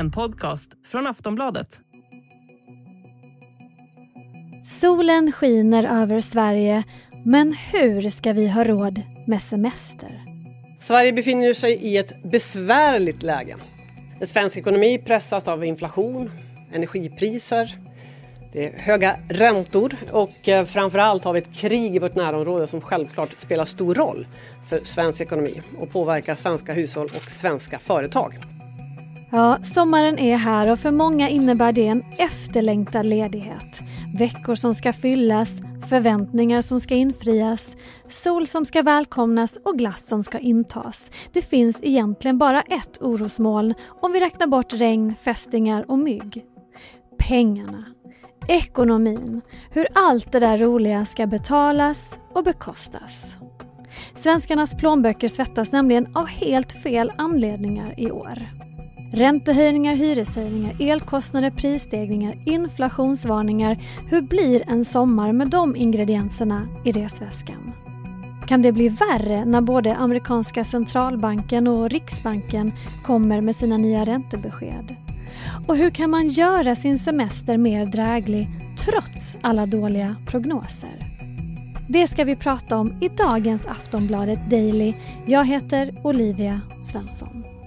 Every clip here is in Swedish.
En podcast från Aftonbladet. Solen skiner över Sverige, men hur ska vi ha råd med semester? Sverige befinner sig i ett besvärligt läge. Den svenska ekonomi pressas av inflation, energipriser, det är höga räntor och eh, framförallt har vi ett krig i vårt närområde som självklart spelar stor roll för svensk ekonomi och påverkar svenska hushåll och svenska företag. Ja, sommaren är här och för många innebär det en efterlängtad ledighet. Veckor som ska fyllas, förväntningar som ska infrias, sol som ska välkomnas och glass som ska intas. Det finns egentligen bara ett orosmoln om vi räknar bort regn, fästingar och mygg. Pengarna. Ekonomin. Hur allt det där roliga ska betalas och bekostas. Svenskarnas plånböcker svettas nämligen av helt fel anledningar i år. Räntehöjningar, hyreshöjningar, elkostnader, prisstegringar, inflationsvarningar. Hur blir en sommar med de ingredienserna i resväskan? Kan det bli värre när både amerikanska centralbanken och Riksbanken kommer med sina nya räntebesked? Och hur kan man göra sin semester mer dräglig trots alla dåliga prognoser? Det ska vi prata om i dagens Aftonbladet Daily. Jag heter Olivia Svensson.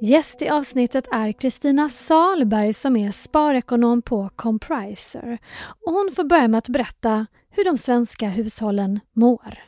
Gäst i avsnittet är Kristina Salberg som är sparekonom på Compriser. Och hon får börja med att berätta hur de svenska hushållen mår.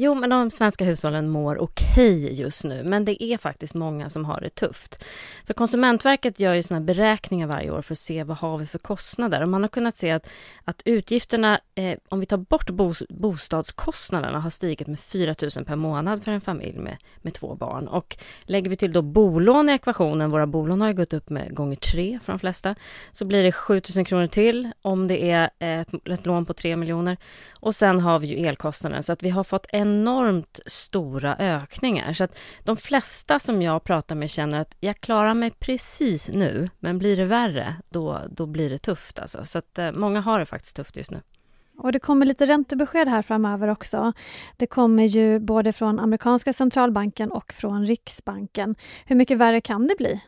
Jo, men de svenska hushållen mår okej just nu, men det är faktiskt många som har det tufft. För Konsumentverket gör ju såna beräkningar varje år för att se vad har vi för kostnader. Och man har kunnat se att, att utgifterna, eh, om vi tar bort bostadskostnaderna, har stigit med 4 000 per månad för en familj med, med två barn. Och lägger vi till då bolån i ekvationen, våra bolån har ju gått upp med gånger tre för de flesta, så blir det 7 000 kronor till om det är ett, ett lån på 3 miljoner. Och sen har vi ju elkostnaden, så att vi har fått enormt stora ökningar. Så att de flesta som jag pratar med känner att jag klarar mig precis nu, men blir det värre, då, då blir det tufft alltså. Så att eh, många har det faktiskt tufft just nu. Och det kommer lite räntebesked här framöver också. Det kommer ju både från amerikanska centralbanken och från Riksbanken. Hur mycket värre kan det bli?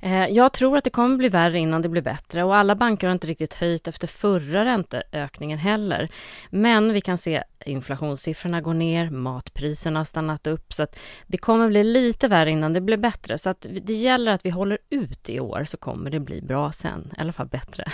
Eh, jag tror att det kommer bli värre innan det blir bättre och alla banker har inte riktigt höjt efter förra ränteökningen heller. Men vi kan se inflationssiffrorna går ner, matpriserna har stannat upp så att det kommer bli lite värre innan det blir bättre. Så att det gäller att vi håller ut i år så kommer det bli bra sen, i alla fall bättre.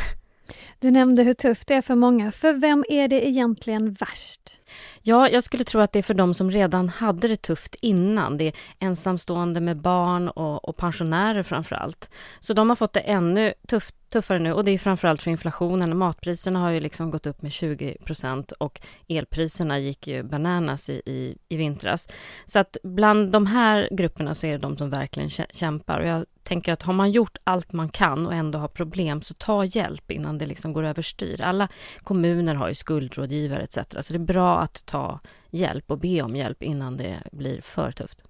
Du nämnde hur tufft det är för många. För vem är det egentligen värst? Ja, jag skulle tro att det är för de som redan hade det tufft innan. Det är ensamstående med barn och, och pensionärer framför allt. Så de har fått det ännu tuff, tuffare nu och det är framförallt för inflationen. Matpriserna har ju liksom gått upp med 20 procent och elpriserna gick ju bananas i, i, i vintras. Så att bland de här grupperna så är det de som verkligen kämpar och jag tänker att har man gjort allt man kan och ändå har problem så ta hjälp innan det liksom går överstyr. Alla kommuner har ju skuldrådgivare etc. Så det är bra att ta hjälp och be om hjälp innan det blir för tufft.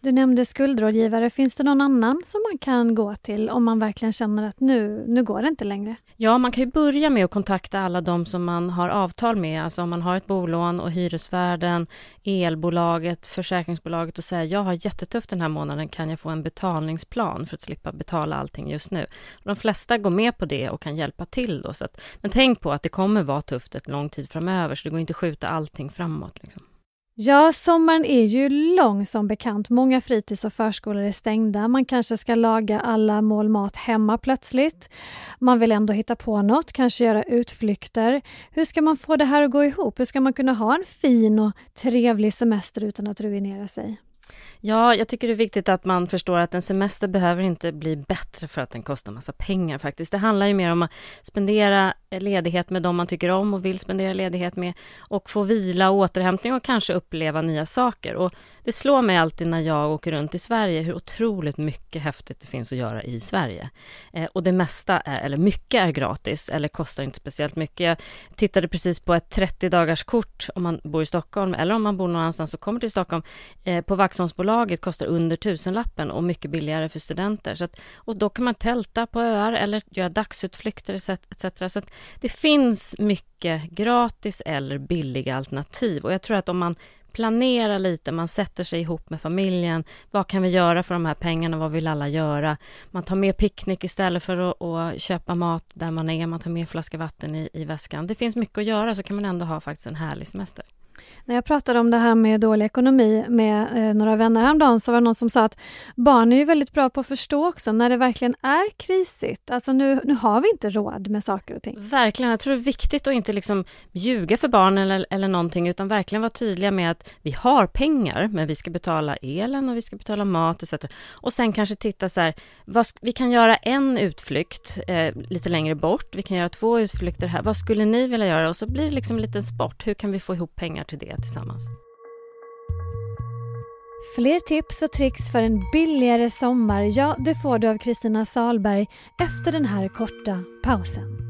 Du nämnde skuldrådgivare. Finns det någon annan som man kan gå till om man verkligen känner att nu, nu går det inte längre? Ja, man kan ju börja med att kontakta alla de som man har avtal med. Alltså om man har ett bolån och hyresvärden, elbolaget, försäkringsbolaget och säga jag har jättetufft den här månaden, kan jag få en betalningsplan för att slippa betala allting just nu? De flesta går med på det och kan hjälpa till då. Så att, men tänk på att det kommer vara tufft ett lång tid framöver, så det går inte att skjuta allting framåt. Liksom. Ja, sommaren är ju lång som bekant. Många fritids och förskolor är stängda. Man kanske ska laga alla mål mat hemma plötsligt. Man vill ändå hitta på något, kanske göra utflykter. Hur ska man få det här att gå ihop? Hur ska man kunna ha en fin och trevlig semester utan att ruinera sig? Ja, jag tycker det är viktigt att man förstår att en semester behöver inte bli bättre för att den kostar massa pengar faktiskt. Det handlar ju mer om att spendera eh, ledighet med dem man tycker om och vill spendera ledighet med och få vila och återhämtning och kanske uppleva nya saker. Och det slår mig alltid när jag åker runt i Sverige hur otroligt mycket häftigt det finns att göra i Sverige. Eh, och det mesta, är, eller mycket är gratis eller kostar inte speciellt mycket. Jag tittade precis på ett 30 dagars kort om man bor i Stockholm eller om man bor någon annanstans och kommer till Stockholm. Eh, på Vaxholmsbolaget kostar under tusenlappen och mycket billigare för studenter. Så att, och då kan man tälta på öar eller göra dagsutflykter etc. Så att det finns mycket gratis eller billiga alternativ och jag tror att om man planera lite, man sätter sig ihop med familjen. Vad kan vi göra för de här pengarna? Vad vill alla göra? Man tar med picknick istället för att, att köpa mat där man är. Man tar med en flaska vatten i, i väskan. Det finns mycket att göra så kan man ändå ha faktiskt en härlig semester. När jag pratade om det här med dålig ekonomi med eh, några vänner häromdagen så var det någon som sa att barn är ju väldigt bra på att förstå också när det verkligen är krisigt. Alltså nu, nu har vi inte råd med saker och ting. Verkligen, jag tror det är viktigt att inte liksom ljuga för barnen eller, eller någonting utan verkligen vara tydliga med att vi har pengar men vi ska betala elen och vi ska betala mat etc. Och sen kanske titta så här, vad, vi kan göra en utflykt eh, lite längre bort, vi kan göra två utflykter här, vad skulle ni vilja göra? Och så blir det liksom en liten sport, hur kan vi få ihop pengar till det tillsammans? Fler tips och tricks för en billigare sommar, ja det får du av Kristina Salberg efter den här korta pausen.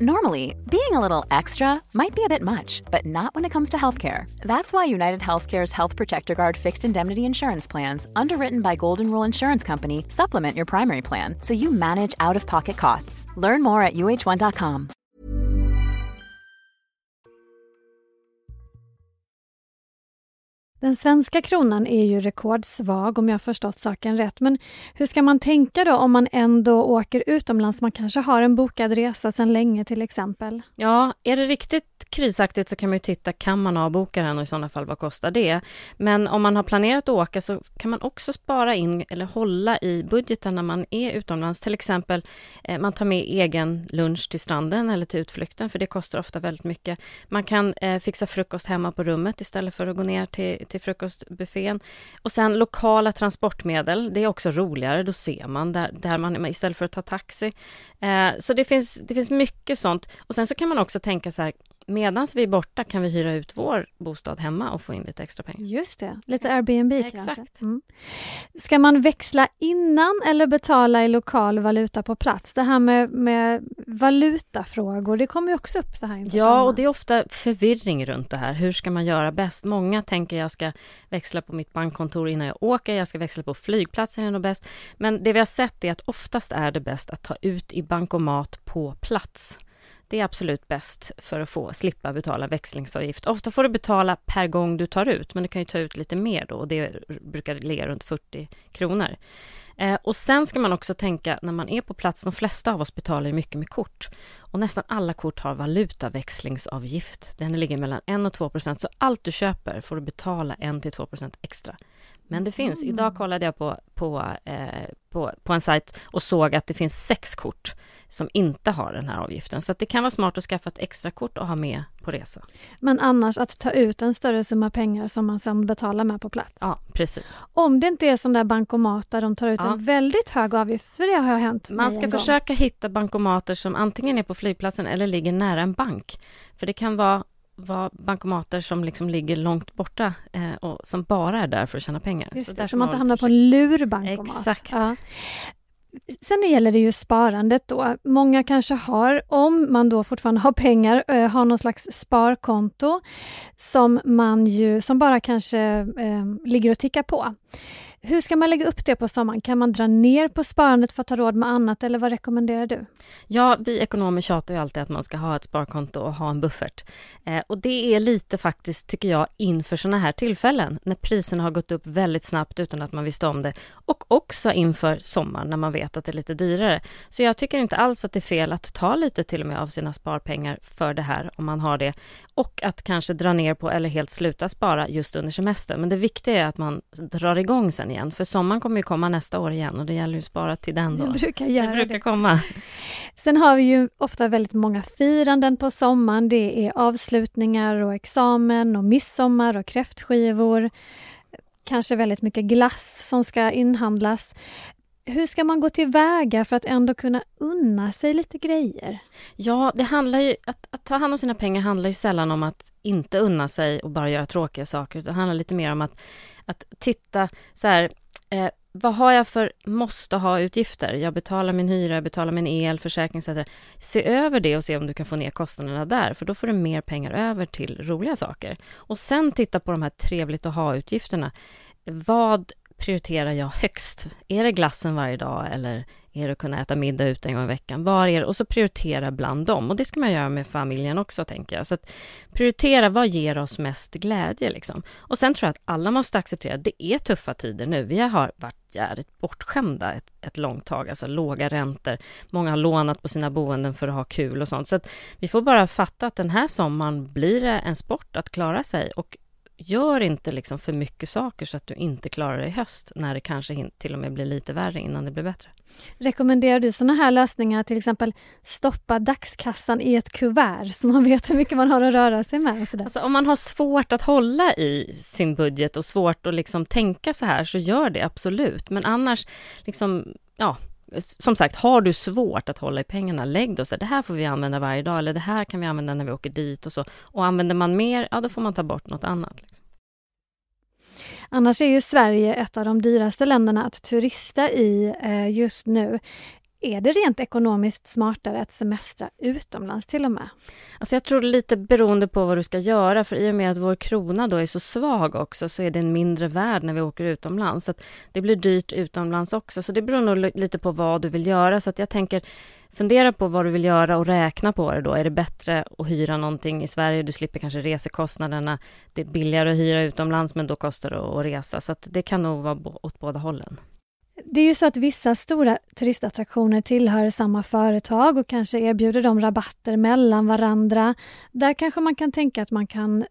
Normally, being a little extra might be a bit much, but not when it comes to healthcare. That's why United Healthcare's Health Protector Guard fixed indemnity insurance plans, underwritten by Golden Rule Insurance Company, supplement your primary plan so you manage out of pocket costs. Learn more at uh1.com. Den svenska kronan är ju rekordsvag om jag har förstått saken rätt. Men hur ska man tänka då om man ändå åker utomlands? Man kanske har en bokad resa sedan länge till exempel. Ja, är det riktigt krisaktigt så kan man ju titta, kan man avboka den och i sådana fall vad kostar det? Men om man har planerat att åka så kan man också spara in eller hålla i budgeten när man är utomlands. Till exempel, eh, man tar med egen lunch till stranden eller till utflykten, för det kostar ofta väldigt mycket. Man kan eh, fixa frukost hemma på rummet istället för att gå ner till, till frukostbuffén. Och sen lokala transportmedel, det är också roligare, då ser man där, där man, istället för att ta taxi. Eh, så det finns, det finns mycket sånt. Och sen så kan man också tänka så här, medan vi är borta kan vi hyra ut vår bostad hemma och få in lite extra pengar. Just det, lite Airbnb Exakt. kanske. Mm. Ska man växla innan eller betala i lokal valuta på plats? Det här med, med valutafrågor, det kommer ju också upp så här Ja, och det är ofta förvirring runt det här. Hur ska man göra bäst? Många tänker jag ska växla på mitt bankkontor innan jag åker, jag ska växla på flygplatsen är nog bäst. Men det vi har sett är att oftast är det bäst att ta ut i bankomat på plats. Det är absolut bäst för att få slippa betala växlingsavgift. Ofta får du betala per gång du tar ut, men du kan ju ta ut lite mer då och det brukar ligga runt 40 kronor. Eh, och sen ska man också tänka när man är på plats, de flesta av oss betalar ju mycket med kort och nästan alla kort har valutaväxlingsavgift. Den ligger mellan 1 och 2 procent, så allt du köper får du betala 1 till 2 procent extra. Men det finns, Mm. idag kollade jag på, på, eh, på, på en sajt och såg att det finns sex kort som inte har den här avgiften. Så det kan vara smart att skaffa ett extra kort och ha med på resa. Men annars att ta ut en större summa pengar som man sen betalar med på plats. Ja, precis. Om det inte är sån där bankomat där de tar ut Ja. en väldigt hög avgift, för det har hänt Man ska en gång. försöka hitta bankomater som antingen är på flygplatsen eller ligger nära en bank. För det kan vara, vara bankomater som liksom ligger långt borta eh, och som bara är där för att tjäna pengar. Just det, ska så man inte hamnar på en lurbankomat. Exakt. Ja. Sen gäller det ju sparandet då. Många kanske har, om man då fortfarande har pengar, eh, har någon slags sparkonto som man ju, som bara kanske eh, ligger och tickar på. Hur ska man lägga upp det på sommaren? Kan man dra ner på sparandet för att ta råd med annat eller vad rekommenderar du? Ja, vi ekonomer tjatar ju alltid att man ska ha ett sparkonto och ha en buffert. Eh, och det är lite faktiskt, tycker jag, inför sådana här tillfällen, när priserna har gått upp väldigt snabbt utan att man visste om det. Och också inför sommaren, när man vet att det är lite dyrare. Så jag tycker inte alls att det är fel att ta lite till och med av sina sparpengar för det här, om man har det. Och att kanske dra ner på, eller helt sluta spara just under semestern. Men det viktiga är att man drar igång sen igen, för sommaren kommer ju komma nästa år igen och det gäller ju att spara till den då. Det brukar Det göra brukar det. komma. Sen har vi ju ofta väldigt många firanden på sommaren. Det är avslutningar och examen och midsommar och kräftskivor. Kanske väldigt mycket glass som ska inhandlas. Hur ska man gå tillväga för att ändå kunna unna sig lite grejer? Ja, det handlar ju, att, att ta hand om sina pengar handlar ju sällan om att inte unna sig och bara göra tråkiga saker. utan Det handlar lite mer om att, att titta så här, eh, vad har jag för måste ha-utgifter? Jag betalar min hyra, jag betalar min el, försäkring etc. Se över det och se om du kan få ner kostnaderna där, för då får du mer pengar över till roliga saker. Och sen titta på de här trevligt att ha-utgifterna. Vad prioriterar jag högst? Är det glassen varje dag eller är det att kunna äta middag ute en gång i veckan? Var är det? Och så prioritera bland dem. Och det ska man göra med familjen också, tänker jag. Så att prioritera, vad ger oss mest glädje liksom? Och sen tror jag att alla måste acceptera att det är tuffa tider nu. Vi har varit jävligt bortskämda ett, ett långt tag, alltså låga räntor. Många har lånat på sina boenden för att ha kul och sånt. Så att vi får bara fatta att den här sommaren blir det en sport att klara sig och gör inte liksom för mycket saker så att du inte klarar det i höst när det kanske till och med blir lite värre innan det blir bättre. Rekommenderar du sådana här lösningar, till exempel stoppa dagskassan i ett kuvert så man vet hur mycket man har att röra sig med? Alltså, om man har svårt att hålla i sin budget och svårt att liksom tänka så här så gör det absolut. Men annars, liksom, ja, som sagt, har du svårt att hålla i pengarna, lägg då så här, det här får vi använda varje dag eller det här kan vi använda när vi åker dit och så. Och använder man mer, ja då får man ta bort något annat. Liksom. Annars är ju Sverige ett av de dyraste länderna att turista i eh, just nu. Är det rent ekonomiskt smartare att semestra utomlands till och med? Alltså jag tror lite beroende på vad du ska göra, för i och med att vår krona då är så svag också, så är det en mindre värd när vi åker utomlands. Så det blir dyrt utomlands också, så det beror nog lite på vad du vill göra. Så att jag tänker, fundera på vad du vill göra och räkna på det då. Är det bättre att hyra någonting i Sverige? Du slipper kanske resekostnaderna. Det är billigare att hyra utomlands, men då kostar det att resa. Så att det kan nog vara åt båda hållen. Det är ju så att vissa stora turistattraktioner tillhör samma företag och kanske erbjuder de rabatter mellan varandra. Där kanske man kan tänka att man kan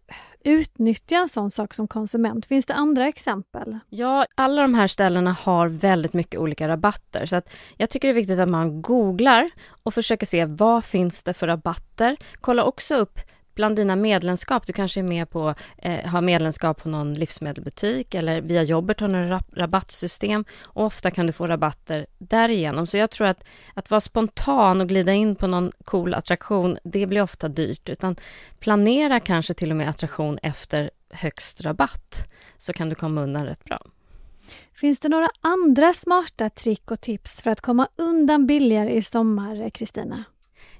utnyttja en sån sak som konsument. Finns det andra exempel? Ja, alla de här ställena har väldigt mycket olika rabatter. Så att jag tycker det är viktigt att man googlar och försöker se vad finns det för rabatter. Kolla också upp bland dina medlemskap, du kanske är med på, eh, har medlemskap på någon livsmedelsbutik eller via jobbet har du rabattsystem och ofta kan du få rabatter därigenom. Så jag tror att att vara spontan och glida in på någon cool attraktion, det blir ofta dyrt, utan planera kanske till och med attraktion efter högst rabatt, så kan du komma undan rätt bra. Finns det några andra smarta trick och tips för att komma undan billigare i sommar, Kristina?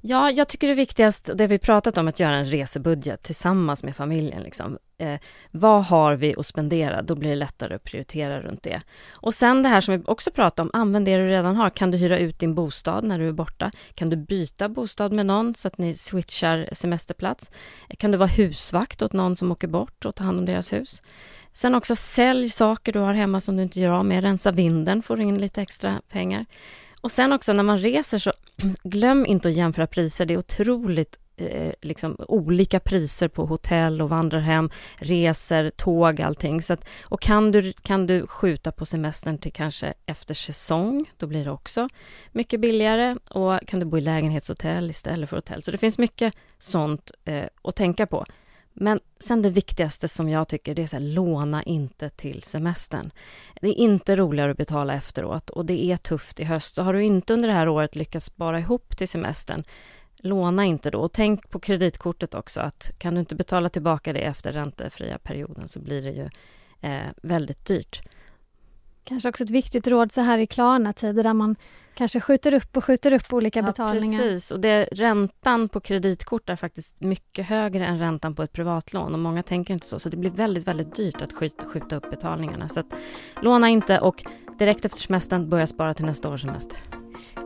Ja, jag tycker det är viktigast, det vi pratat om, att göra en resebudget tillsammans med familjen. Liksom. Eh, vad har vi att spendera? Då blir det lättare att prioritera runt det. Och sen det här som vi också pratade om, använd det du redan har. Kan du hyra ut din bostad när du är borta? Kan du byta bostad med någon så att ni switchar semesterplats? Eh, kan du vara husvakt åt någon som åker bort och ta hand om deras hus? Sen också sälj saker du har hemma som du inte gör av med. Rensa vinden, får in lite extra pengar. Och sen också när man reser så glöm inte att jämföra priser. Det är otroligt eh, liksom, olika priser på hotell och vandrarhem, resor, tåg, allting. Så att, och kan du, kan du skjuta på semestern till kanske efter säsong, då blir det också mycket billigare. Och kan du bo i lägenhetshotell istället för hotell. Så det finns mycket sånt eh, att tänka på. Men sen det viktigaste som jag tycker, det är så här, låna inte till semestern. Det är inte roligare att betala efteråt och det är tufft i höst. Så har du inte under det här året lyckats spara ihop till semestern, låna inte då. Och tänk på kreditkortet också, att kan du inte betala tillbaka det efter räntefria perioden så blir det ju eh, väldigt dyrt. Kanske också ett viktigt råd så här i Klarna-tider där man kanske skjuter upp och skjuter upp olika ja, betalningar. Precis, och det, räntan på kreditkort är faktiskt mycket högre än räntan på ett privatlån och många tänker inte så, så det blir väldigt, väldigt dyrt att skjuta, skjuta upp betalningarna. Så att, låna inte och direkt efter semestern börja spara till nästa års semester.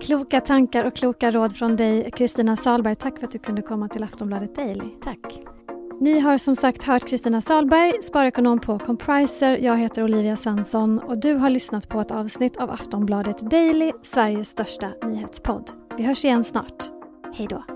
Kloka tankar och kloka råd från dig, Kristina Salberg. Tack för att du kunde komma till Aftonbladet Daily. Tack. Ni har som sagt hört Kristina Salberg, sparekonom på Compriser. Jag heter Olivia Svensson och du har lyssnat på ett avsnitt av Aftonbladet Daily, Sveriges största nyhetspodd. Vi hörs igen snart. Hej då!